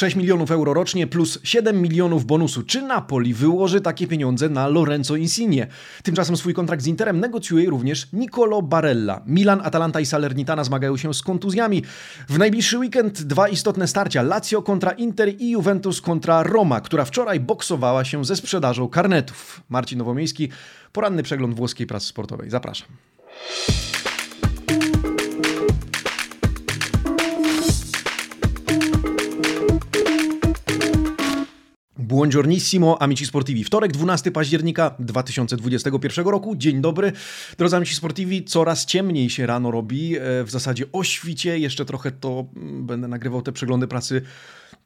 6 milionów euro rocznie plus 7 milionów bonusu. Czy Napoli wyłoży takie pieniądze na Lorenzo Insigne? Tymczasem swój kontrakt z Interem negocjuje również Nicolo Barella. Milan, Atalanta i Salernitana zmagają się z kontuzjami. W najbliższy weekend dwa istotne starcia. Lazio kontra Inter i Juventus kontra Roma, która wczoraj boksowała się ze sprzedażą karnetów. Marcin Nowomiejski, poranny przegląd włoskiej prasy sportowej. Zapraszam. Buongiornissimo, amici sportivi. Wtorek, 12 października 2021 roku. Dzień dobry. Drodzy amici sportivi, coraz ciemniej się rano robi. E, w zasadzie o świcie. Jeszcze trochę to mm, będę nagrywał te przeglądy pracy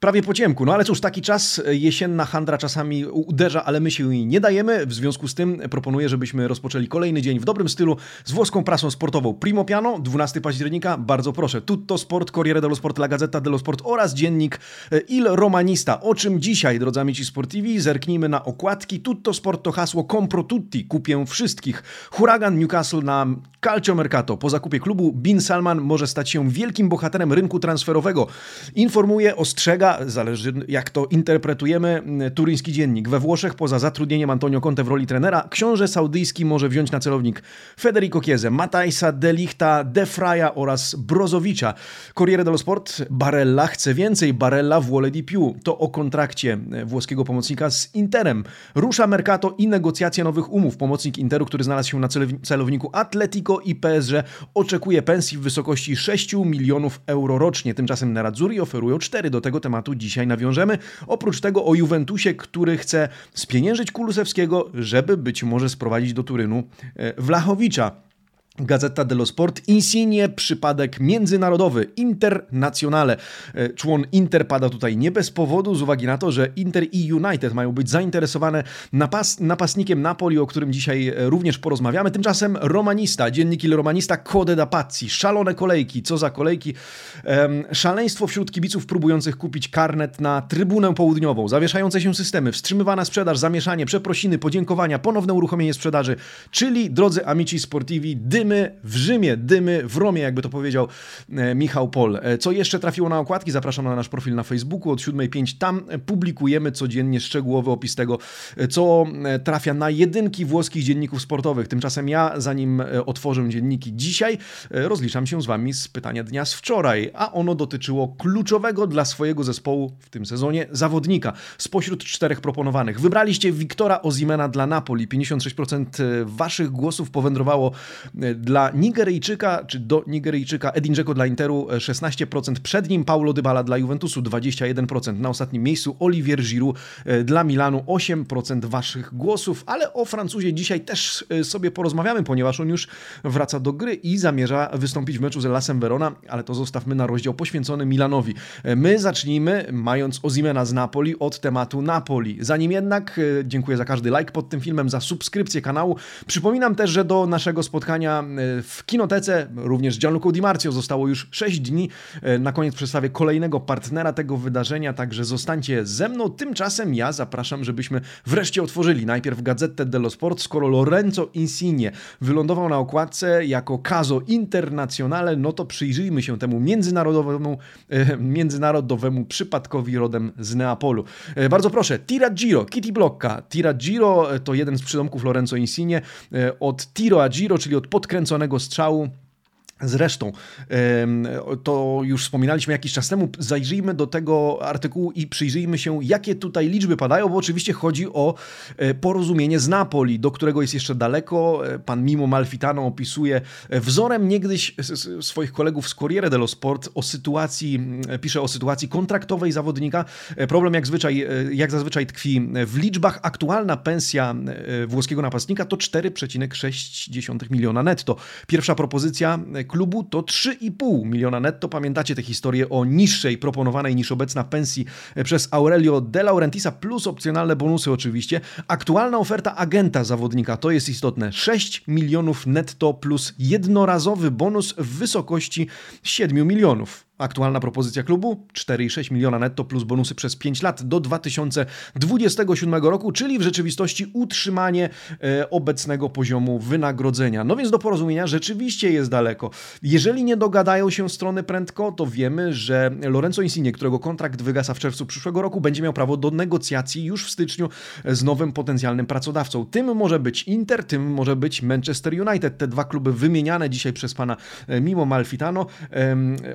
prawie po ciemku. No ale cóż, taki czas, e, jesienna handra czasami uderza, ale my się jej nie dajemy. W związku z tym proponuję, żebyśmy rozpoczęli kolejny dzień w dobrym stylu z włoską prasą sportową. Primo Piano, 12 października, bardzo proszę. Tutto Sport, Corriere dello Sport, La Gazzetta dello Sport oraz dziennik e, Il Romanista. O czym dzisiaj, drodzy amici sportivi, zerknijmy na okładki. Tutto Sport to hasło Compro Tutti, kupię wszystkich. Huragan Newcastle na Calcio Mercato. Po zakupie klubu Bin Salman może stać się wielkim bohaterem rynku transferowego. Informuje, ostrzega, zależy jak to interpretujemy, turyński dziennik. We Włoszech poza zatrudnieniem Antonio Conte w roli trenera, książę saudyjski może wziąć na celownik Federico Chiesa, Matajsa, Delichta, De Fraja oraz Brozowicza. Corriere dello Sport, Barella chce więcej, Barella vuole di più. To o kontrakcie włoskiego pomocnika z Interem. Rusza Mercato i negocjacje nowych umów. Pomocnik Interu, który znalazł się na celowniku Atletico i PSG oczekuje pensji w wysokości 6 milionów euro rocznie. Tymczasem Nerazzurri oferują 4. Do tego tematu dzisiaj nawiążemy. Oprócz tego o Juventusie, który chce spieniężyć Kulusewskiego, żeby być może sprowadzić do Turynu e, Wlachowicza. Gazeta dello Sport, Insigne, przypadek międzynarodowy, internacjonale. E, człon Inter pada tutaj nie bez powodu, z uwagi na to, że Inter i United mają być zainteresowane napas napastnikiem Napoli, o którym dzisiaj e, również porozmawiamy. Tymczasem Romanista, dziennik Il Romanista, Code da Pazzi, szalone kolejki, co za kolejki. Ehm, szaleństwo wśród kibiców próbujących kupić karnet na trybunę południową, zawieszające się systemy, wstrzymywana sprzedaż, zamieszanie, przeprosiny, podziękowania, ponowne uruchomienie sprzedaży, czyli, drodzy amici sportivi, dym dymy w Rzymie, dymy w Romie, jakby to powiedział e, Michał Pol. E, co jeszcze trafiło na okładki? Zapraszam na nasz profil na Facebooku od 7.05. Tam publikujemy codziennie szczegółowy opis tego, e, co trafia na jedynki włoskich dzienników sportowych. Tymczasem ja, zanim otworzę dzienniki dzisiaj, rozliczam się z Wami z pytania dnia z wczoraj, a ono dotyczyło kluczowego dla swojego zespołu w tym sezonie zawodnika. Spośród czterech proponowanych wybraliście Wiktora Ozimena dla Napoli. 56% Waszych głosów powędrowało dla Nigeryjczyka, czy do Nigeryjczyka Edin Dzeko dla Interu 16%, przed nim Paulo Dybala dla Juventusu 21%, na ostatnim miejscu Olivier Giroud e, dla Milanu 8% waszych głosów, ale o Francuzie dzisiaj też e, sobie porozmawiamy, ponieważ on już wraca do gry i zamierza wystąpić w meczu z Lasem Verona, ale to zostawmy na rozdział poświęcony Milanowi. E, my zacznijmy, mając Ozimena z Napoli, od tematu Napoli. Zanim jednak, dziękuję za każdy like pod tym filmem, za subskrypcję kanału. Przypominam też, że do naszego spotkania E, w kinotece, również Gianluca Di Marzio zostało już 6 dni. E, na koniec przedstawię kolejnego partnera tego wydarzenia, także zostańcie ze mną. Tymczasem ja zapraszam, żebyśmy wreszcie otworzyli najpierw Gazetę dello Sport, skoro Lorenzo Insigne wylądował na okładce jako Caso Internazionale, no to przyjrzyjmy się temu międzynarodowemu, e, międzynarodowemu przypadkowi rodem z Neapolu. Bardzo proszę, Tira Giro, Kitty Blocka. Tira Giro to jeden z przydomków Lorenzo Insigne. Od Tiro a Giro, czyli od podkręcenia kręconego strzału Zresztą, to już wspominaliśmy jakiś czas temu, zajrzyjmy do tego artykułu i przyjrzyjmy się, jakie tutaj liczby padają, bo oczywiście chodzi o e, porozumienie z Napoli, do którego jest jeszcze daleko. E, pan Mimo Malfitano opisuje e, wzorem niegdyś swoich kolegów z Corriere dello Sport o sytuacji, pisze o sytuacji kontraktowej zawodnika. Problem jak, zwyczaj, jak zazwyczaj tkwi w liczbach. Aktualna pensja włoskiego napastnika to 4,6 miliona netto. Pierwsza propozycja klubu to 3,5 miliona netto. Pamiętacie tę historię o niższej proponowanej niż obecna pensji przez Aurelio De Laurentisa plus opcjonalne bonusy oczywiście. Aktualna oferta agenta zawodnika to jest istotne 6 milionów netto plus jednorazowy bonus w wysokości 7 milionów. Aktualna propozycja klubu 4,6 miliona netto plus bonusy przez 5 lat do 2027 roku, czyli w rzeczywistości utrzymanie e, obecnego poziomu wynagrodzenia. No więc do porozumienia rzeczywiście jest daleko. Jeżeli nie dogadają się strony prędko, to wiemy, że Lorenzo Insigne, którego kontrakt wygasa w czerwcu przyszłego roku, będzie miał prawo do negocjacji już w styczniu z nowym potencjalnym pracodawcą. Tym może być Inter, tym może być Manchester United. Te dwa kluby wymieniane dzisiaj przez pana e, Mimo Malfitano.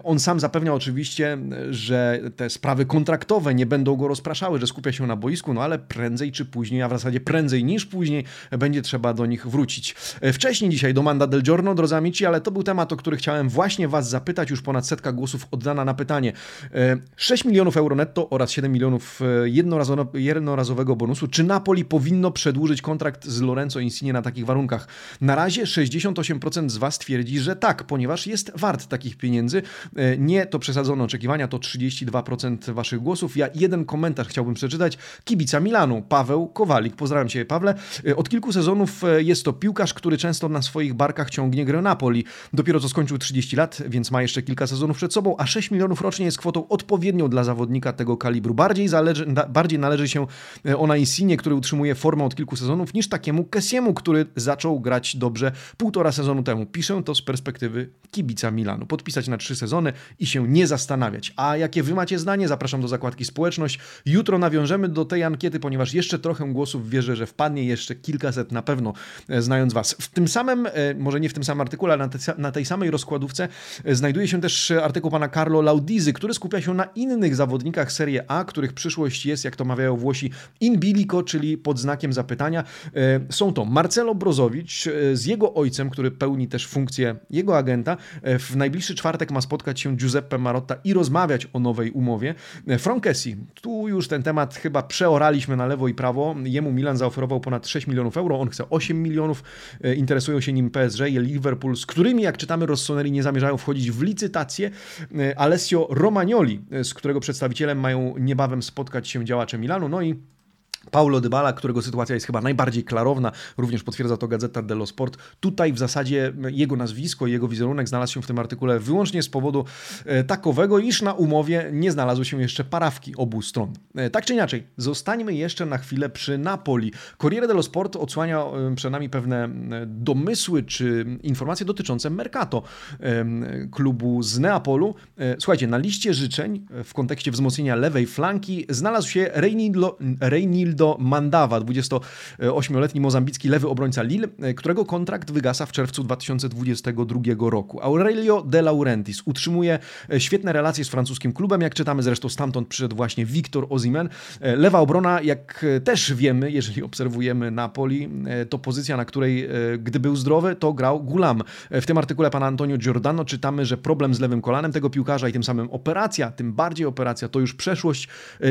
On sam zapewniał oczywiście, że te sprawy kontraktowe nie będą go rozpraszały, że skupia się na boisku, no ale prędzej czy później, a w zasadzie prędzej niż później będzie trzeba do nich wrócić. E, wcześniej dzisiaj domanda del Giorno, drodzy amici, ale to był temat, o który chciałem właśnie was zapytać, już ponad setka głosów oddana na pytanie. 6 e, milionów euro netto oraz 7 milionów jednorazowego bonusu. Czy Napoli powinno przedłużyć kontrakt z Lorenzo Insigne na takich warunkach? Na razie 68% z was twierdzi, że tak, ponieważ jest wart takich pieniędzy. E, nie to przesadzone oczekiwania, to 32% waszych głosów. Ja jeden komentarz chciałbym przeczytać. Kibica Milanu, Paweł Kowalik. Pozdrawiam cię, Pawle. E, od kilku sezonów e, jest to piłkarz, który często na swoich barkach ciągnie grę Napoli. Dopiero co skończył 30 lat, więc ma jeszcze kilka sezonów przed sobą, a 6 milionów rocznie jest kwotą odpowiednią dla zawodnika tego kalibru. Bardziej, zależy, bardziej należy się ona Insigne, który utrzymuje formę od kilku sezonów, niż takiemu Kessiemu, który zaczął grać dobrze półtora sezonu temu. Piszę to z perspektywy kibica Milanu. Podpisać na trzy sezony i się nie zastanawiać. A jakie wy macie zdanie? Zapraszam do zakładki społeczność. Jutro nawiążemy do tej ankiety, ponieważ jeszcze trochę głosów wierzę, że wpadnie jeszcze kilkaset na pewno, e, znając was. W tym samym, e, może nie w tym samym artykule, ale na, tej samej rozkładówce e, znajduje się też artykuł pana Carlo Laudizy, który skupia się na innych zawodnikach Serie A, których przyszłość jest, jak to mawiają Włosi, in bilico, czyli pod znakiem zapytania. Są to Marcelo Brozowicz z jego ojcem, który pełni też funkcję jego agenta. W najbliższy czwartek ma spotkać się Giuseppe Marotta i rozmawiać o nowej umowie. Frank Kessi, tu już ten temat chyba przeoraliśmy na lewo i prawo. Jemu Milan zaoferował ponad 6 milionów euro, on chce 8 milionów. Interesują się nim PSG i Liverpool, z którymi, jak czytamy, Rossoneri nie zamierzają wchodzić w licytację. Alessio Romagnoli, z którego przedstawicielem mają niebawem spotkać się działacze Milanu. No i Paulo Dybala, którego sytuacja jest chyba najbardziej klarowna, również potwierdza to Gazeta dello Sport. Tutaj w zasadzie jego nazwisko i jego wizerunek znalazł się w tym artykule wyłącznie z powodu e, takowego, iż na umowie nie znalazły się jeszcze parawki obu stron. E, tak czy inaczej, zostańmy jeszcze na chwilę przy Napoli. Corriere dello Sport odsłania e, przed nami pewne domysły czy informacje dotyczące Mercato klubu z Neapolu. Słuchajcie, na liście życzeń w kontekście wzmocnienia lewej flanki znalazł się Reinildo, Reinildo Gildo Mandawa, 28-letni mozambicki lewy obrońca Lille, którego kontrakt wygasa w czerwcu 2022 roku. Aurelio De Laurentiis utrzymuje świetne relacje z francuskim klubem, jak czytamy zresztą stamtąd przyszedł właśnie Victor Ozimen. Lewa obrona, jak też wiemy, jeżeli obserwujemy Napoli, to pozycja, na której gdy był zdrowy, to grał Gulam. W tym artykule pana Antonio Giordano czytamy, że problem z lewym kolanem tego piłkarza i tym samym operacja, tym bardziej operacja, to już przeszłość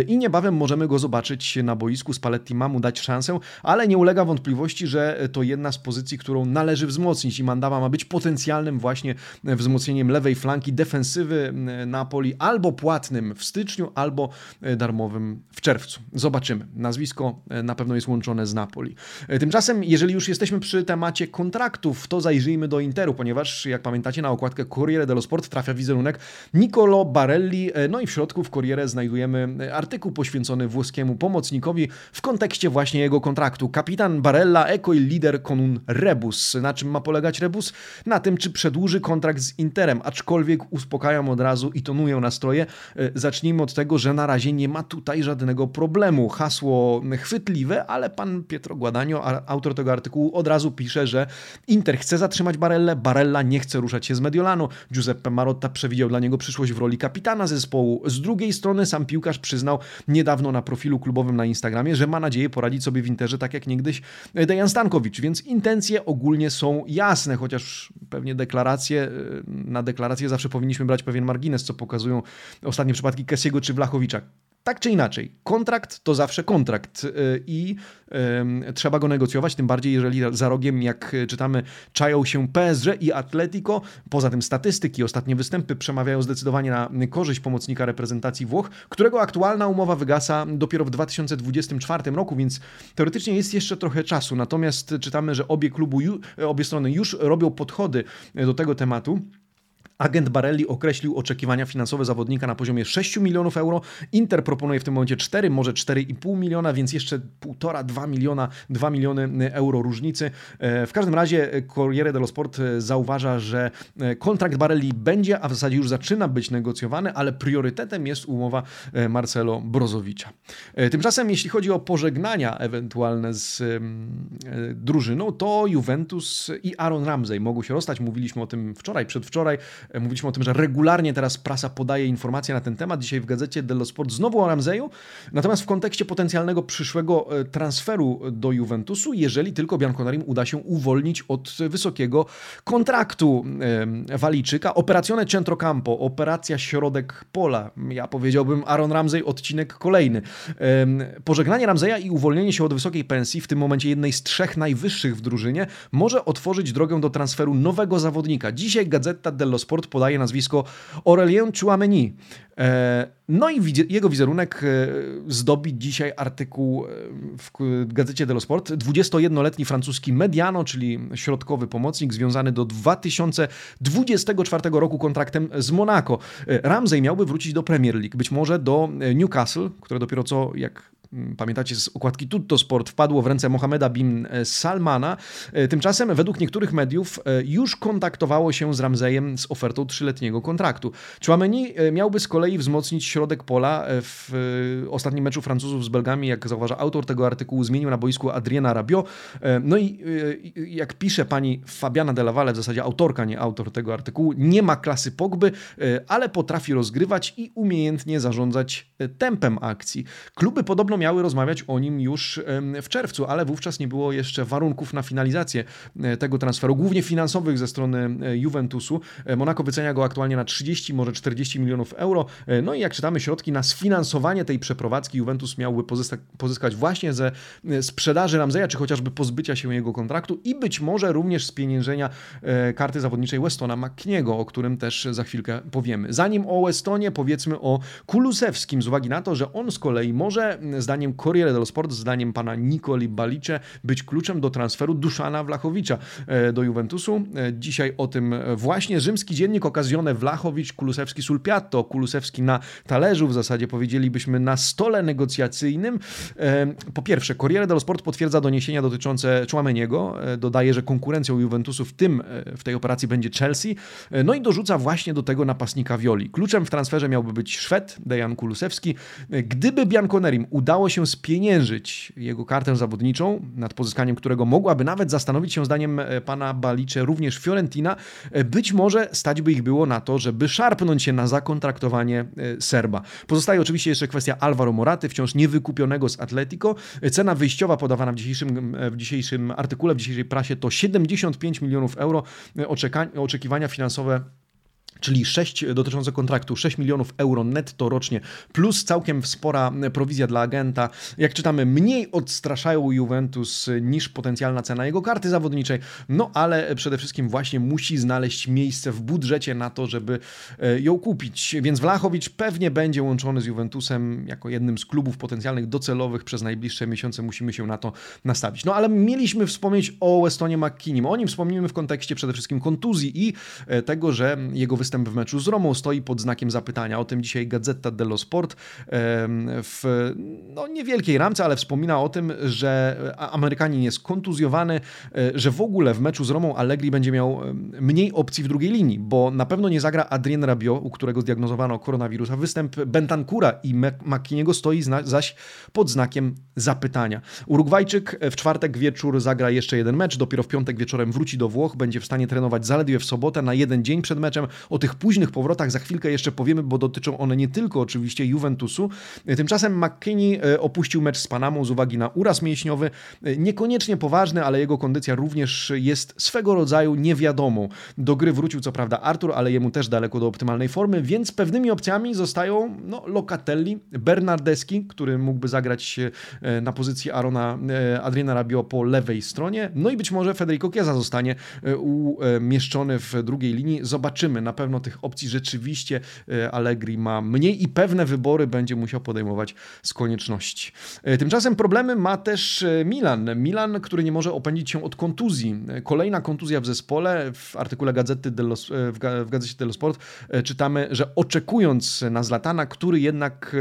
i niebawem możemy go zobaczyć na boisku związku Spalletti ma mu dać szansę, ale nie ulega wątpliwości, że to jedna z pozycji, którą należy wzmocnić i Mandawa ma być potencjalnym właśnie wzmocnieniem lewej flanki defensywy Napoli albo płatnym w styczniu, albo darmowym w czerwcu. Zobaczymy. Nazwisko na pewno jest łączone z Napoli. Tymczasem, jeżeli już jesteśmy przy temacie kontraktów, to zajrzyjmy do Interu, ponieważ jak pamiętacie na okładkę Corriere dello Sport trafia wizerunek Nicolo Barelli, no i w środku w Corriere znajdujemy artykuł poświęcony włoskiemu pomocnikowi w kontekście właśnie jego kontraktu. Kapitan Barella, eko i lider Konun Rebus. Na czym ma polegać Rebus? Na tym, czy przedłuży kontrakt z Interem, aczkolwiek uspokajam od razu i tonuję nastroje. E, zacznijmy od tego, że na razie nie ma tutaj żadnego problemu. Hasło chwytliwe, ale pan Pietro Guadagno, autor tego artykułu, od razu pisze, że Inter chce zatrzymać Barellę, Barella nie chce ruszać się z Mediolanu. Giuseppe Marotta przewidział dla niego przyszłość w roli kapitana zespołu. Z drugiej strony sam piłkarz przyznał niedawno na profilu klubowym na Instagramie, Instagramie, że ma nadzieję poradzić sobie w Interze tak jak niegdyś Dejan Stankowicz, więc intencje ogólnie są jasne, chociaż pewnie deklaracje, e, na deklaracje zawsze powinniśmy brać pewien margines, co pokazują ostatnie przypadki Kessiego czy Blachowicza. Tak czy inaczej, kontrakt to zawsze kontrakt y, i y, trzeba go negocjować, tym bardziej jeżeli za rogiem, jak czytamy, czają się PSG i Atletico. Poza tym statystyki, ostatnie występy przemawiają zdecydowanie na korzyść pomocnika reprezentacji Włoch, którego aktualna umowa wygasa dopiero w 2024 roku, więc teoretycznie jest jeszcze trochę czasu. Natomiast czytamy, że obie klubu, obie strony już robią podchody do tego tematu. Agent Barelli określił oczekiwania finansowe zawodnika na poziomie 6 milionów euro. Inter proponuje w tym momencie 4, może 4,5 miliona, więc jeszcze 1,5-2 miliona, 2 miliony euro różnicy. E, w każdym razie Corriere dello Sport e, zauważa, że e, kontrakt Barelli będzie, a w zasadzie już zaczyna być negocjowany, ale priorytetem jest umowa Marcelo Brozowicza. Tymczasem, jeśli chodzi o pożegnania ewentualne z drużyną, to Juventus i Aaron Ramsey mogą się rozstać. Mówiliśmy o tym wczoraj, przedwczoraj. Mówiliśmy o tym, że regularnie teraz prasa podaje informacje na ten temat. Dzisiaj w gazecie dello Sport znowu o Ramseju. Natomiast w kontekście potencjalnego przyszłego e, transferu do Juventusu, jeżeli tylko Bianconarim uda się uwolnić od wysokiego kontraktu Walijczyka. Operacjone Centrocampo, operacja środek pola. Ja powiedziałbym Aaron Ramsey, odcinek kolejny. Pożegnanie Ramseja i uwolnienie się od wysokiej pensji, w tym momencie jednej z trzech najwyższych w drużynie, może otworzyć drogę do transferu nowego zawodnika. Dzisiaj Gazeta dello Sport podaje nazwisko Aurelien Chouameni. E, no i jego wizerunek e, zdobi dzisiaj artykuł e, w gazecie dello Sport. 21-letni francuski Mediano, czyli środkowy pomocnik związany do 2024 roku kontraktem z Monaco. Ramsey miałby wrócić do Premier League, być może do Newcastle, które dopiero co, jak pamiętacie z okładki Tutto Sport, wpadło w ręce Mohameda bin e, Salmana. E, tymczasem według niektórych mediów e, już kontaktowało się z Ramzejem z ofertą trzyletniego kontraktu. Chouameni miałby z kolei wzmocnić środek pola w ostatnim meczu Francuzów z Belgami, jak zauważa autor tego artykułu, zmienił na boisku Adriana Rabiot. No i jak pisze pani Fabiana de la Valle, w zasadzie autorka, nie autor tego artykułu, nie ma klasy Pogby, ale potrafi rozgrywać i umiejętnie zarządzać tempem akcji. Kluby podobno miały rozmawiać o nim już w czerwcu, ale wówczas nie było jeszcze warunków na finalizację e, tego transferu, głównie finansowych ze strony e, Juventusu. E, Monaco wycenia go aktualnie na 30, może 40 milionów euro. No i jak czytamy, środki na sfinansowanie tej przeprowadzki Juventus miałby pozyskać właśnie ze sprzedaży Ramzeja, czy chociażby pozbycia się jego kontraktu i być może również z pieniężenia karty zawodniczej Westona McKniego, o którym też za chwilkę powiemy. Zanim o Westonie, powiedzmy o Kulusewskim, z uwagi na to, że on z kolei może zdaniem Corriere dello Sport, zdaniem pana Nikoli Balicze, być kluczem do transferu Duszana Wlachowicza e, do Juventusu. E, dzisiaj o tym właśnie rzymski dziennik okazjone Wlachowicz, Kulusewski Sulpiatto, Kulusewski na talerzu, w zasadzie powiedzielibyśmy na stole negocjacyjnym. E, po pierwsze, Corriere dello Sport potwierdza doniesienia dotyczące Chouameniego, dodaje, że konkurencją Juventusu w tym, w tej operacji będzie Chelsea, no i dorzuca właśnie do tego napastnika Violi. Kluczem w transferze miałby być Szwed, Dejan Kulusewski. Gdyby Bianconerim udało udało się spieniężyć jego kartę zawodniczą, nad pozyskaniem którego mogłaby nawet zastanowić się zdaniem e, pana Balicze również Fiorentina, e, być może stać by ich było na to, żeby szarpnąć się na zakontraktowanie e, Serba. Pozostaje oczywiście jeszcze kwestia Alvaro Moraty, wciąż niewykupionego z Atletico. Cena wyjściowa podawana w dzisiejszym, w dzisiejszym artykule, w dzisiejszej prasie to 75 milionów euro. Oczekiwania finansowe czyli 6 dotyczące kontraktu, 6 milionów euro netto rocznie, plus całkiem spora prowizja dla agenta. Jak czytamy, mniej odstraszają Juventus niż potencjalna cena jego karty zawodniczej, no ale przede wszystkim właśnie musi znaleźć miejsce w budżecie na to, żeby e, ją kupić. Więc Wlachowicz pewnie będzie łączony z Juventusem jako jednym z klubów potencjalnych docelowych przez najbliższe miesiące. Musimy się na to nastawić. No ale mieliśmy wspomnieć o Westonie McKinim. O nim wspomnimy w kontekście przede wszystkim kontuzji i e, tego, że jego występ występ w meczu z Romą stoi pod znakiem zapytania. O tym dzisiaj Gazeta dello Sport w no, niewielkiej ramce, ale wspomina o tym, że Amerykanin jest kontuzjowany, e, że w ogóle w meczu z Romą Allegri będzie miał mniej opcji w drugiej linii, bo na pewno nie zagra Adrien Rabiot, u którego zdiagnozowano koronawirusa. Występ Bentancura i McKiniego stoi zaś pod znakiem zapytania. Urugwajczyk w czwartek wieczór zagra jeszcze jeden mecz, dopiero w piątek wieczorem wróci do Włoch, będzie w stanie trenować zaledwie w sobotę na jeden dzień przed meczem. O tych późnych powrotach za chwilkę jeszcze powiemy, bo dotyczą one nie tylko oczywiście Juventusu. Tymczasem McKinney e, opuścił mecz z Panamą z uwagi na uraz mięśniowy. E, niekoniecznie poważny, ale jego kondycja również jest swego rodzaju niewiadomą. Do gry wrócił co prawda Artur, ale jemu też daleko do optymalnej formy, więc pewnymi opcjami zostają no, Locatelli, Bernardeski, który mógłby zagrać e, na pozycji Arona Adriana Rabiot po lewej stronie, no i być może Federico Chiesa zostanie umieszczony w drugiej linii. Zobaczymy. Na pewno pewno tych opcji rzeczywiście Allegri ma mniej i pewne wybory będzie musiał podejmować z konieczności. Tymczasem problemy ma też Milan. Milan, który nie może opędzić się od kontuzji. Kolejna kontuzja w zespole. W artykule Gazety dello, w Gazecie dello Sport czytamy, że oczekując na Zlatana, który jednak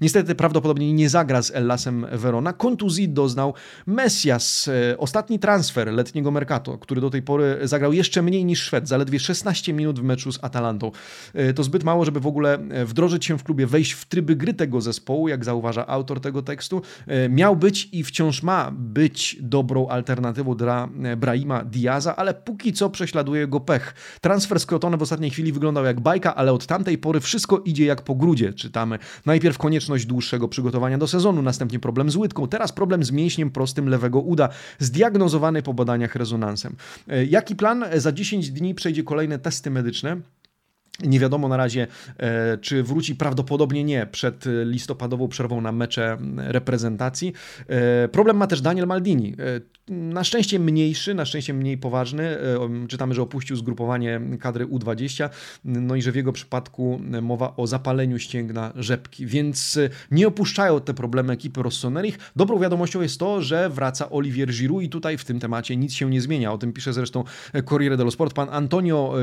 niestety prawdopodobnie nie zagra z Ellasem Verona, kontuzji doznał Messias. Ostatni transfer letniego Mercato, który do tej pory zagrał jeszcze mniej niż Szwed, zaledwie 16 minut w meczu z Atalantą. E, to zbyt mało, żeby w ogóle e, wdrożyć się w klubie, wejść w tryby gry tego zespołu, jak zauważa autor tego tekstu. E, miał być i wciąż ma być dobrą alternatywą dla Brahima Diaza, ale póki co prześladuje go pech. Transfer z Crotone w ostatniej chwili wyglądał jak bajka, ale od tamtej pory wszystko idzie jak po grudzie, czytamy. Najpierw konieczność dłuższego przygotowania do sezonu, następnie problem z łydką, teraz problem z mięśniem prostym lewego uda, zdiagnozowany po badaniach rezonansem. Jaki plan? Za 10 dni przejdzie kolejne testy medyczne. Nie wiadomo na razie, e, czy wróci, prawdopodobnie nie, przed listopadową przerwą na mecze reprezentacji. E, problem ma też Daniel Maldini. E, na szczęście mniejszy, na szczęście mniej poważny. Czytamy, że opuścił zgrupowanie kadry U20, no i że w jego przypadku mowa o zapaleniu ścięgna rzepki, więc nie opuszczają te problemy ekipy Rossonerich. Dobrą wiadomością jest to, że wraca Olivier Giroud i tutaj w tym temacie nic się nie zmienia. O tym pisze zresztą Corriere dello Sport. Pan Antonio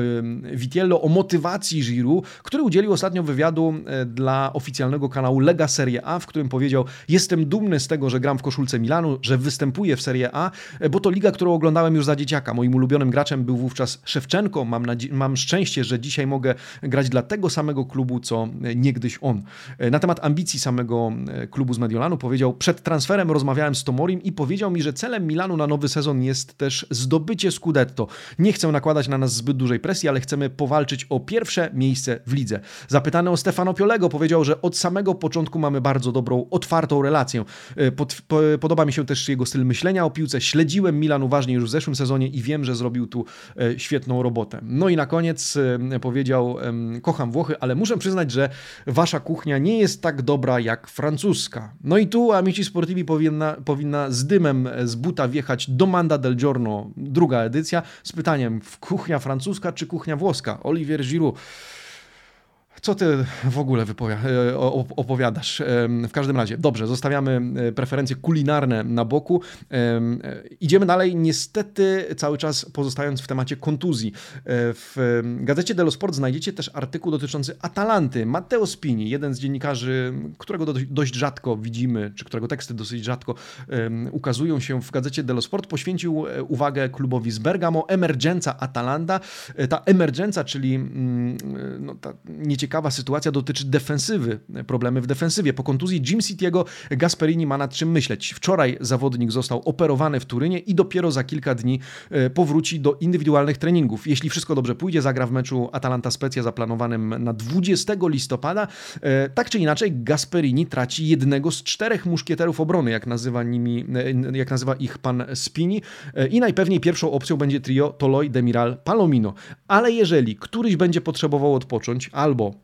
Vitiello o motywacji Giroud, który udzielił ostatnio wywiadu e, dla oficjalnego kanału Lega Serie A, w którym powiedział: Jestem dumny z tego, że gram w koszulce Milanu, że występuję w Serie A, e, bo to liga, którą oglądałem już za dzieciaka. Moim ulubionym graczem był wówczas Szewczenko. Mam, mam szczęście, że dzisiaj mogę grać dla tego samego klubu, co e, niegdyś on. Na temat ambicji samego klubu z Mediolanu powiedział: Przed transferem rozmawiałem z Tomorim i powiedział mi, że celem Milanu na nowy sezon jest też zdobycie Scudetto. Nie chcę nakładać na nas zbyt dużej presji, ale chcemy powalczyć o pierwsze miejsce w lidze. Zapytany o Stefano Piolego powiedział, że od samego początku mamy bardzo dobrą, otwartą relację. E, pod, po, podoba mi się też jego styl myślenia o piłce. Śledziłem Milan uważnie już w zeszłym sezonie i wiem, że zrobił tu e, świetną robotę. No i na koniec e, powiedział, kocham Włochy, ale muszę przyznać, że wasza kuchnia nie jest tak dobra jak francuska. No i tu Amici Sportivi powinna, powinna z dymem z buta wjechać do Manda del Giorno, druga edycja, z pytaniem, kuchnia francuska czy kuchnia włoska? Olivier Giroud co ty w ogóle e, opowiadasz? W każdym razie, dobrze, zostawiamy e, preferencje kulinarne na boku. E, idziemy dalej, niestety cały czas pozostając w temacie kontuzji. W gazecie dello Sport znajdziecie też artykuł dotyczący Atalanty. Matteo Spini, jeden z dziennikarzy, którego dość rzadko widzimy, czy którego teksty dosyć rzadko ukazują się w gazecie dello Sport, poświęcił uwagę klubowi z Bergamo, emergenza Atalanta. Ta emergenza, czyli mm, no, ta nieciekawa ciekawa sytuacja dotyczy defensywy, problemy w defensywie. Po kontuzji Jim City'ego Gasperini ma nad czym myśleć. Wczoraj zawodnik został operowany w Turynie i dopiero za kilka dni e, powróci do indywidualnych treningów. Jeśli wszystko dobrze pójdzie, zagra w meczu Atalanta Specja zaplanowanym na 20 listopada. E, tak czy inaczej, Gasperini traci jednego z czterech muszkieterów obrony, jak nazywa, nimi, e, jak nazywa ich pan Spini. I najpewniej pierwszą opcją będzie trio Toloi, Demiral, Palomino. Ale jeżeli któryś będzie potrzebował odpocząć albo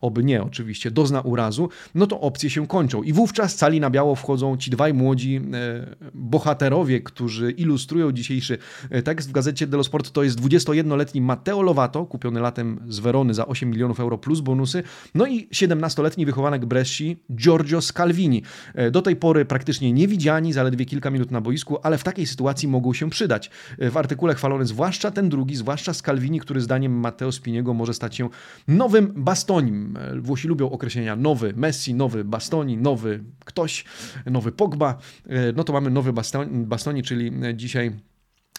oby nie oczywiście, dozna urazu, no to opcje się kończą. I wówczas cali na biało wchodzą ci dwaj młodzi e, bohaterowie, którzy ilustrują dzisiejszy e, tekst w gazecie dello Sport. To jest 21-letni Matteo Lovato, kupiony latem z Werony za 8 milionów euro plus bonusy, no i 17-letni wychowanek Bresci Giorgio Scalvini. E, do tej pory praktycznie niewidziani, zaledwie kilka minut na boisku, ale w takiej sytuacji mogą się przydać. W artykule chwalony zwłaszcza ten drugi, zwłaszcza Scalvini, który zdaniem Matteo Spiniego może stać się nowym bastonim Włosi lubią określenia nowy Messi, nowy Bastoni, nowy ktoś, nowy Pogba. E, no to mamy nowy Bastoni, czyli dzisiaj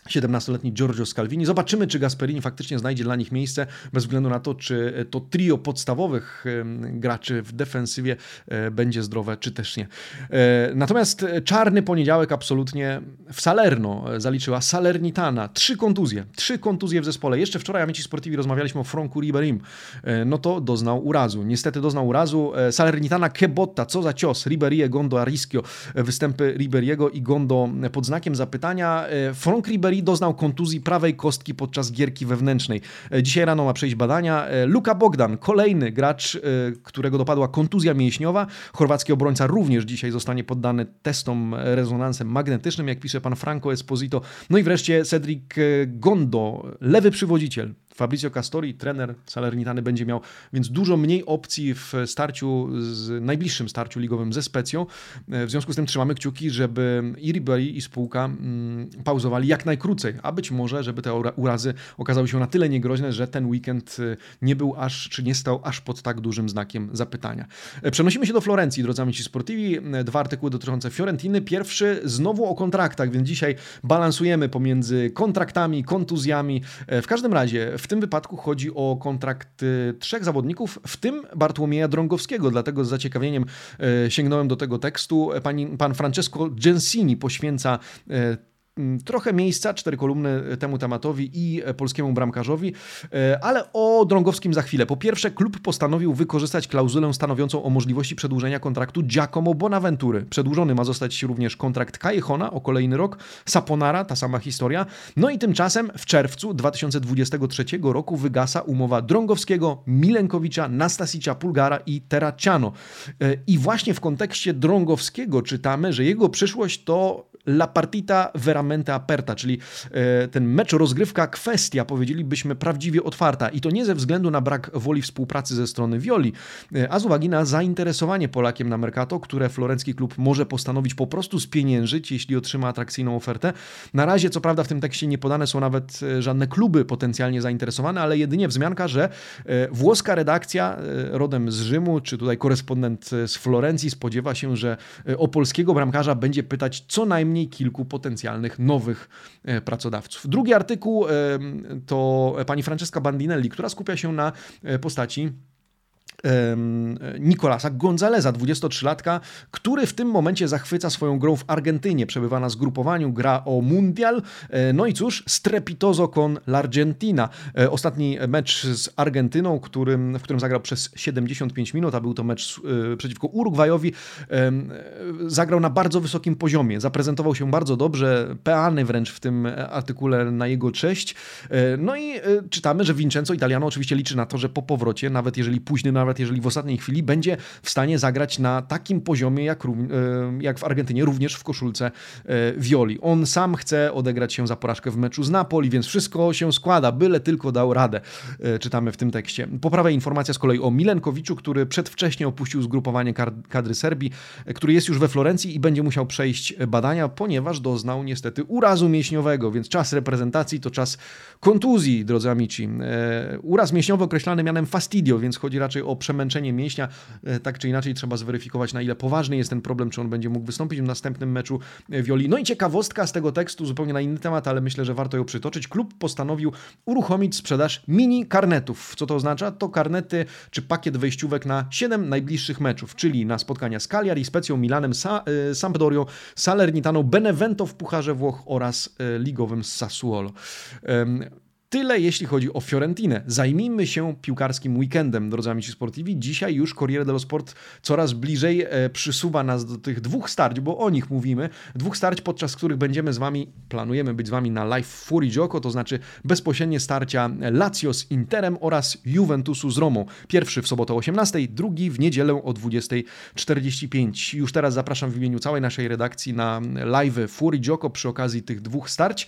17-letni Giorgio Scalvini. Zobaczymy, czy Gasperini faktycznie znajdzie dla nich miejsce, bez względu na to, czy to trio podstawowych graczy w defensywie e, będzie zdrowe, czy też nie. E, natomiast czarny poniedziałek absolutnie w Salerno zaliczyła Salernitana. Trzy kontuzje, trzy kontuzje w zespole. Jeszcze wczoraj Amici Sportivi rozmawialiśmy o Franku Riberim. E, no to doznał urazu. Niestety doznał urazu. Salernitana Kebotta, co za cios. Riberie, Gondo, Arischio. Występy Riberiego i Gondo pod znakiem zapytania. Frank Ribery doznał kontuzji prawej kostki podczas gierki wewnętrznej. E, dzisiaj rano ma przejść badania. E, Luka Bogdan, kolejny gracz, e, którego dopadła kontuzja mięśniowa. Chorwacki obrońca również dzisiaj zostanie poddany testom rezonansem magnetycznym, jak pisze pan Franco Esposito. No i wreszcie Cedric Gondo, lewy przywodziciel Fabrizio Castori, trener Salernitany będzie miał więc dużo mniej opcji w starciu, z najbliższym starciu ligowym ze Specją. W związku z tym trzymamy kciuki, żeby i Ribery i spółka mm, pauzowali jak najkrócej, a być może, żeby te urazy okazały się na tyle niegroźne, że ten weekend nie był aż, czy nie stał aż pod tak dużym znakiem zapytania. Przenosimy się do Florencji, drodzy amici sportivi. Dwa artykuły dotyczące Fiorentiny. Pierwszy znowu o kontraktach, więc dzisiaj balansujemy pomiędzy kontraktami, kontuzjami. W każdym razie w tym wypadku chodzi o kontrakt trzech zawodników, w tym Bartłomieja Drągowskiego, dlatego z zaciekawieniem e, sięgnąłem do tego tekstu. Pani, pan Francesco Gensini poświęca e, trochę miejsca, cztery kolumny temu tematowi i e, polskiemu bramkarzowi, e, ale o Drągowskim za chwilę. Po pierwsze, klub postanowił wykorzystać klauzulę stanowiącą o możliwości przedłużenia kontraktu Giacomo Bonaventury. Przedłużony ma zostać również kontrakt Kajechona o kolejny rok, Saponara, ta sama historia. No i tymczasem w czerwcu 2023 roku wygasa umowa Drągowskiego, Milenkowicza, Nastasicia Pulgara i Terraciano. E, I właśnie w kontekście Drągowskiego czytamy, że jego przyszłość to La partita veramente aperta, czyli e, ten mecz, rozgrywka, kwestia, powiedzielibyśmy, prawdziwie otwarta. I to nie ze względu na brak woli współpracy ze strony Violi, e, a z uwagi na zainteresowanie Polakiem na Mercato, które florencki klub może postanowić po prostu spieniężyć, jeśli otrzyma atrakcyjną ofertę. Na razie, co prawda, w tym tekście nie podane są nawet e, żadne kluby potencjalnie zainteresowane, ale jedynie wzmianka, że włoska redakcja rodem z Rzymu, czy tutaj korespondent z Florencji spodziewa się, że o polskiego bramkarza będzie pytać co najmniej kilku potencjalnych nowych e, pracodawców. Drugi artykuł to pani Francesca Bandinelli, która skupia się na e, postaci Nicolasa Gonzaleza, 23-latka, który w tym momencie zachwyca swoją grą w Argentynie. Przebywa na zgrupowaniu, gra o Mundial. E, no i cóż, strepitozo con l'Argentina. E, ostatni mecz z Argentyną, którym, w którym zagrał przez 75 minut, a był to mecz e, przeciwko Urugwajowi, zagrał na bardzo wysokim poziomie. Zaprezentował się bardzo dobrze, peany wręcz w tym artykule na jego cześć. No i czytamy, że Vincenzo Italiano oczywiście liczy na to, że po powrocie, nawet jeżeli późny, nawet nawet jeżeli w ostatniej chwili będzie w stanie zagrać na takim poziomie jak, e, jak w Argentynie, również w koszulce Violi. E, On sam chce odegrać się za porażkę w meczu z Napoli, więc wszystko się składa, byle tylko dał radę, e, czytamy w tym tekście. Po prawej informacja z kolei o Milenkowiczu, który przedwcześnie opuścił zgrupowanie kadry Serbii, który jest już we Florencji i będzie musiał przejść badania, ponieważ doznał niestety urazu mięśniowego, więc czas reprezentacji to czas kontuzji, drodzy amici. Uraz mięśniowy określany mianem fastidio, więc chodzi raczej o przemęczenie mięśnia. E, tak czy inaczej trzeba zweryfikować, na ile poważny jest ten problem, czy on będzie mógł wystąpić w następnym meczu e, Wioli. No i ciekawostka z tego tekstu, zupełnie na inny temat, ale myślę, że warto ją przytoczyć. Klub postanowił uruchomić sprzedaż mini karnetów. Co to oznacza? To karnety czy pakiet wejściówek na 7 najbliższych meczów, czyli na spotkania z Cagliari, Specją, Milanem, Sa e, Sampdorią, Salernitaną, Benevento w Pucharze Włoch oraz ligowym Sassuolo. Tyle jeśli chodzi o Fiorentinę. Zajmijmy się piłkarskim weekendem, drodzy amici sportivi. Dzisiaj już Corriere dello Sport coraz bliżej e, przysuwa nas do tych dwóch starć, bo o nich mówimy. Dwóch starć, podczas których będziemy z wami, planujemy być z wami na live Fury Gioco, to znaczy bezpośrednie starcia Lazio z Interem oraz Juventusu z Romą. Pierwszy w sobotę o 18, drugi w niedzielę o 20.45. Już teraz zapraszam w imieniu całej naszej redakcji na live Fury Gioco przy okazji tych dwóch starć.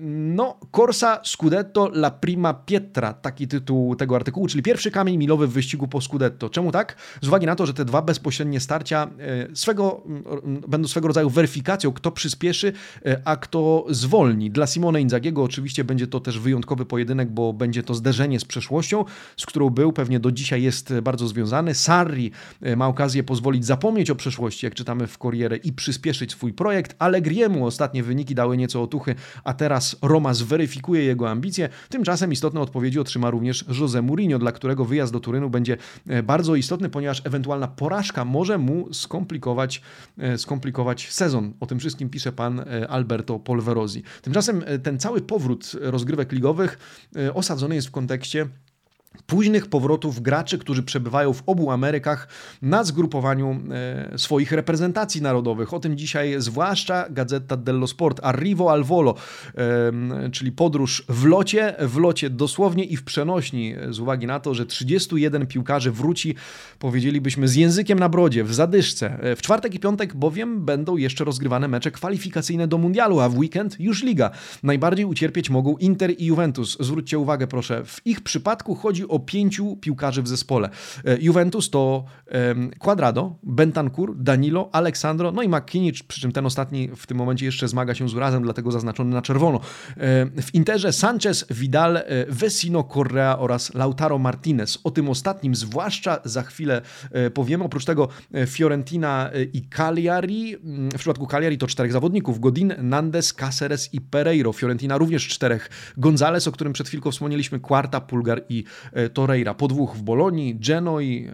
No, Corsa Scudetto La Prima Pietra, taki tytuł tego artykułu, czyli pierwszy kamień milowy w wyścigu po Scudetto. Czemu tak? Z uwagi na to, że te dwa bezpośrednie starcia e, swego, będą swego rodzaju weryfikacją, kto przyspieszy, e, a kto zwolni. Dla Simone Inzagiego oczywiście będzie to też wyjątkowy pojedynek, bo będzie to zderzenie z przeszłością, z którą był, pewnie do dzisiaj jest bardzo związany. Sarri e, ma okazję pozwolić zapomnieć o przeszłości, jak czytamy w Corriere, i przyspieszyć swój projekt. Allegriemu ostatnie wyniki dały nieco otuchy, a teraz Roma zweryfikuje weryfikuje jego ambicje. Tymczasem istotne odpowiedzi otrzyma również Jose Mourinho, dla którego wyjazd do Turynu będzie e, bardzo istotny, ponieważ ewentualna porażka może mu skomplikować, e, skomplikować sezon. O tym wszystkim pisze pan e, Alberto Polverosi. Tymczasem ten cały powrót rozgrywek ligowych osadzony jest w kontekście późnych powrotów graczy, którzy przebywają w obu Amerykach na zgrupowaniu e, swoich reprezentacji narodowych. O tym dzisiaj zwłaszcza Gazeta dello Sport, Arrivo al Volo, e, czyli podróż w locie, w locie dosłownie i w przenośni, z uwagi na to, że 31 piłkarzy wróci, powiedzielibyśmy, z językiem na brodzie, w zadyszce. E, w czwartek i piątek bowiem będą jeszcze rozgrywane mecze kwalifikacyjne do Mundialu, a w weekend już Liga. Najbardziej ucierpieć mogą Inter i Juventus. Zwróćcie uwagę proszę, w ich przypadku chodzi o pięciu piłkarzy w zespole. E, Juventus to Quadrado, Bentancur, Danilo, Aleksandro, no i McKinney, przy czym ten ostatni w tym momencie jeszcze zmaga się z urazem, dlatego zaznaczony na czerwono. E, w Interze Sanchez, Vidal, e, Vecino, Correa oraz Lautaro Martinez. O tym ostatnim zwłaszcza za chwilę powiemy. Oprócz tego Fiorentina i Cagliari. Mm, w przypadku Cagliari to czterech zawodników. Godin, Nandes, Caceres i Pereiro. Fiorentina również czterech. Gonzales, o którym przed chwilką wspomnieliśmy, Quarta, Pulgar i Torreira, po dwóch w Bolonii, Genoi,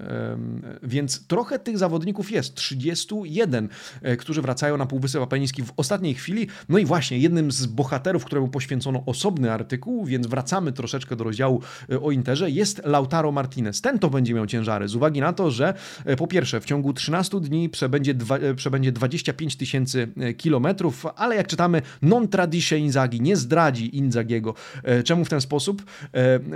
więc trochę tych zawodników jest, 31, e, którzy wracają na Półwysep Apeniński w ostatniej chwili. No i właśnie jednym z bohaterów, któremu poświęcono osobny artykuł, więc wracamy troszeczkę do rozdziału e, o Interze, jest Lautaro Martinez. Ten to będzie miał ciężary, z uwagi na to, że e, po pierwsze w ciągu 13 dni przebędzie, dwa, przebędzie 25 tysięcy kilometrów, ale jak czytamy, non tradisce Inzaghi, nie zdradzi Inzagiego. Czemu w ten sposób?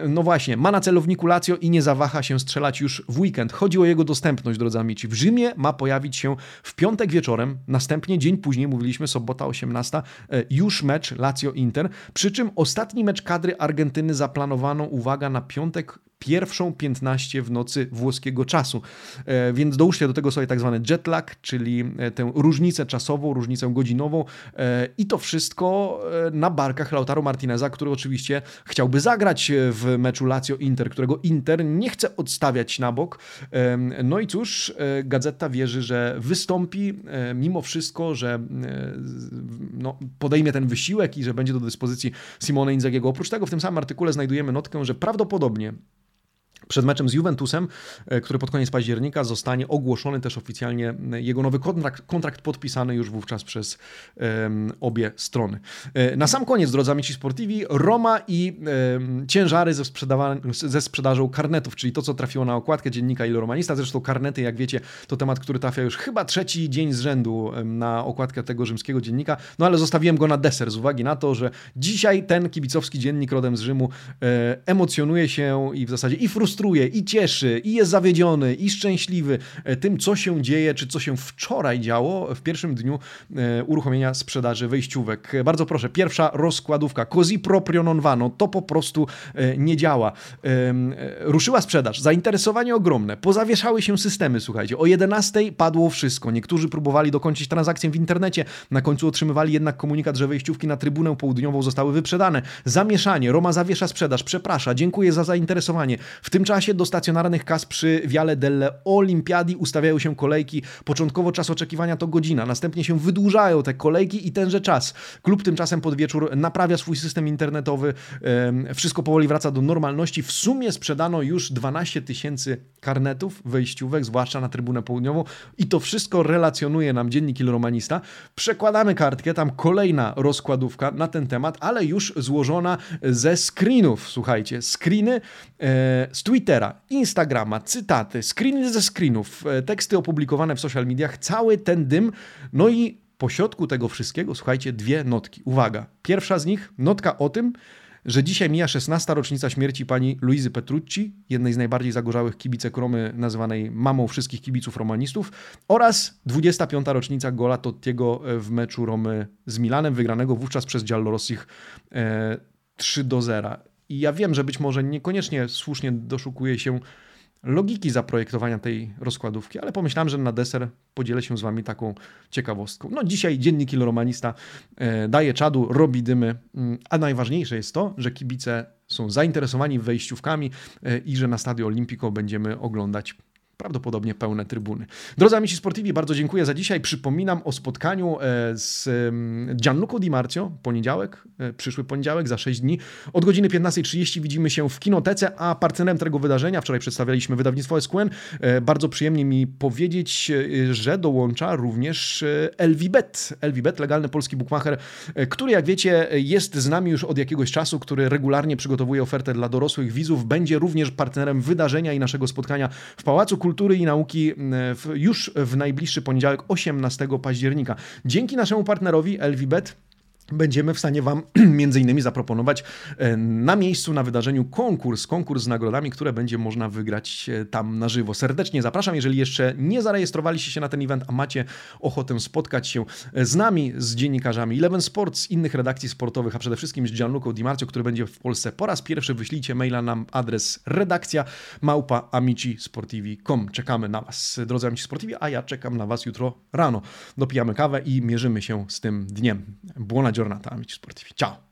No właśnie, ma na celowniku Lazio i nie zawaha się strzelać już w weekend. Chodzi o jego dostępność, drodzy amici. W Rzymie ma pojawić się w piątek wieczorem, następnie dzień później, mówiliśmy, sobota 18, e, już mecz Lazio-Inter, przy czym ostatni mecz kadry Argentyny zaplanowano, uwaga, na piątek pierwszą 15 w nocy włoskiego czasu. E, więc dołóżcie do tego sobie tak zwany jetlag, czyli e, tę różnicę czasową, różnicę godzinową e, i to wszystko na barkach Lautaro Martineza, który oczywiście chciałby zagrać w meczu Lazio-Inter, którego Inter nie chce odstawiać na bok. No i cóż, Gazeta wierzy, że wystąpi mimo wszystko, że no, podejmie ten wysiłek i że będzie do dyspozycji Simone Inzagiego. Oprócz tego w tym samym artykule znajdujemy notkę, że prawdopodobnie przed meczem z Juventusem, e, który pod koniec października zostanie ogłoszony też oficjalnie e, jego nowy kontrakt, kontrakt podpisany już wówczas przez um, obie strony. E, na sam koniec, drodzy amici sportivi, Roma i um, ciężary ze, ze sprzedażą karnetów, czyli to, co trafiło na okładkę dziennika Il Romanista. Zresztą karnety, jak wiecie, to temat, który trafia już chyba trzeci dzień z rzędu na okładkę tego rzymskiego dziennika, no ale zostawiłem go na deser z uwagi na to, że dzisiaj ten kibicowski dziennik rodem z Rzymu emocjonuje się i w zasadzie i frustruje frustruje, i cieszy, i jest zawiedziony, i szczęśliwy e, tym, co się dzieje, czy co się wczoraj działo w pierwszym dniu e, uruchomienia sprzedaży wejściówek. Bardzo proszę, pierwsza rozkładówka, così proprio non vano, to po prostu e, nie działa. Ruszyła sprzedaż, zainteresowanie ogromne, pozawieszały się systemy, słuchajcie, o 11 padło wszystko. Niektórzy próbowali dokończyć transakcję w internecie, na końcu otrzymywali jednak komunikat, że wejściówki na trybunę południową zostały wyprzedane. Zamieszanie, Roma zawiesza sprzedaż, przeprasza, dziękuję za zainteresowanie. W tym czasie do stacjonarnych kas przy Viale delle Olimpiadi ustawiają się kolejki. Początkowo czas oczekiwania to godzina, następnie się wydłużają te kolejki i tenże czas. Klub tymczasem pod wieczór naprawia swój system internetowy. Wszystko powoli wraca do normalności. W sumie sprzedano już 12 tysięcy karnetów wejściówek, zwłaszcza na Trybunę Południową i to wszystko relacjonuje nam dziennik Il Romanista. Przekładamy kartkę, tam kolejna rozkładówka na ten temat, ale już złożona ze screenów. Słuchajcie, screeny e, z Twittera, Instagrama, cytaty, screeny ze screenów, e, teksty opublikowane w social mediach, cały ten dym. No i po środku tego wszystkiego, słuchajcie, dwie notki. Uwaga, pierwsza z nich, notka o tym, że dzisiaj mija 16. rocznica śmierci pani Luizy Petrucci, jednej z najbardziej zagorzałych kibicek Romy, nazywanej mamą wszystkich kibiców romanistów, oraz 25. rocznica gola Tottiego w meczu Romy z Milanem, wygranego wówczas przez Giallorossich e, 3 do 0. I ja wiem, że być może niekoniecznie słusznie doszukuje się logiki zaprojektowania tej rozkładówki, ale pomyślałem, że na deser podzielę się z wami taką ciekawostką. No dzisiaj dziennik Romanista e, daje czadu, robi dymy, mm, a najważniejsze jest to, że kibice są zainteresowani wejściówkami e, i że na Stadio Olimpico będziemy oglądać prawdopodobnie pełne trybuny. Drodzy amici sportivi, bardzo dziękuję za dzisiaj. Przypominam o spotkaniu e, z Gianluco Di Marzio, poniedziałek, e, przyszły poniedziałek, za 6 dni. Od godziny 15.30 widzimy się w Kinotece, a partnerem tego wydarzenia, wczoraj przedstawialiśmy wydawnictwo SQN, e, bardzo przyjemnie mi powiedzieć, że dołącza również Elvibet. Elvibet, legalny polski bookmacher, który jak wiecie jest z nami już od jakiegoś czasu, który regularnie przygotowuje ofertę dla dorosłych widzów, będzie również partnerem wydarzenia i naszego spotkania w Pałacu Kultury i Nauki już w najbliższy poniedziałek 18 października. Dzięki naszemu partnerowi LVBet będziemy w stanie Wam między innymi zaproponować e, na miejscu, na wydarzeniu konkurs, konkurs z nagrodami, które będzie można wygrać e, tam na żywo. Serdecznie zapraszam, jeżeli jeszcze nie zarejestrowaliście się na ten event, a macie ochotę spotkać się e, z nami, z dziennikarzami Eleven Sports, z innych redakcji sportowych, a przede wszystkim z Gianluco Di Marzio, który będzie w Polsce po raz pierwszy, wyślijcie maila na adres redakcja małpa amicisportivi.com. Czekamy na Was, drodzy amici sportivi, a ja czekam na Was jutro rano. Dopijamy kawę i mierzymy się z tym dniem. Buona giornata amici sportivi. Ciao!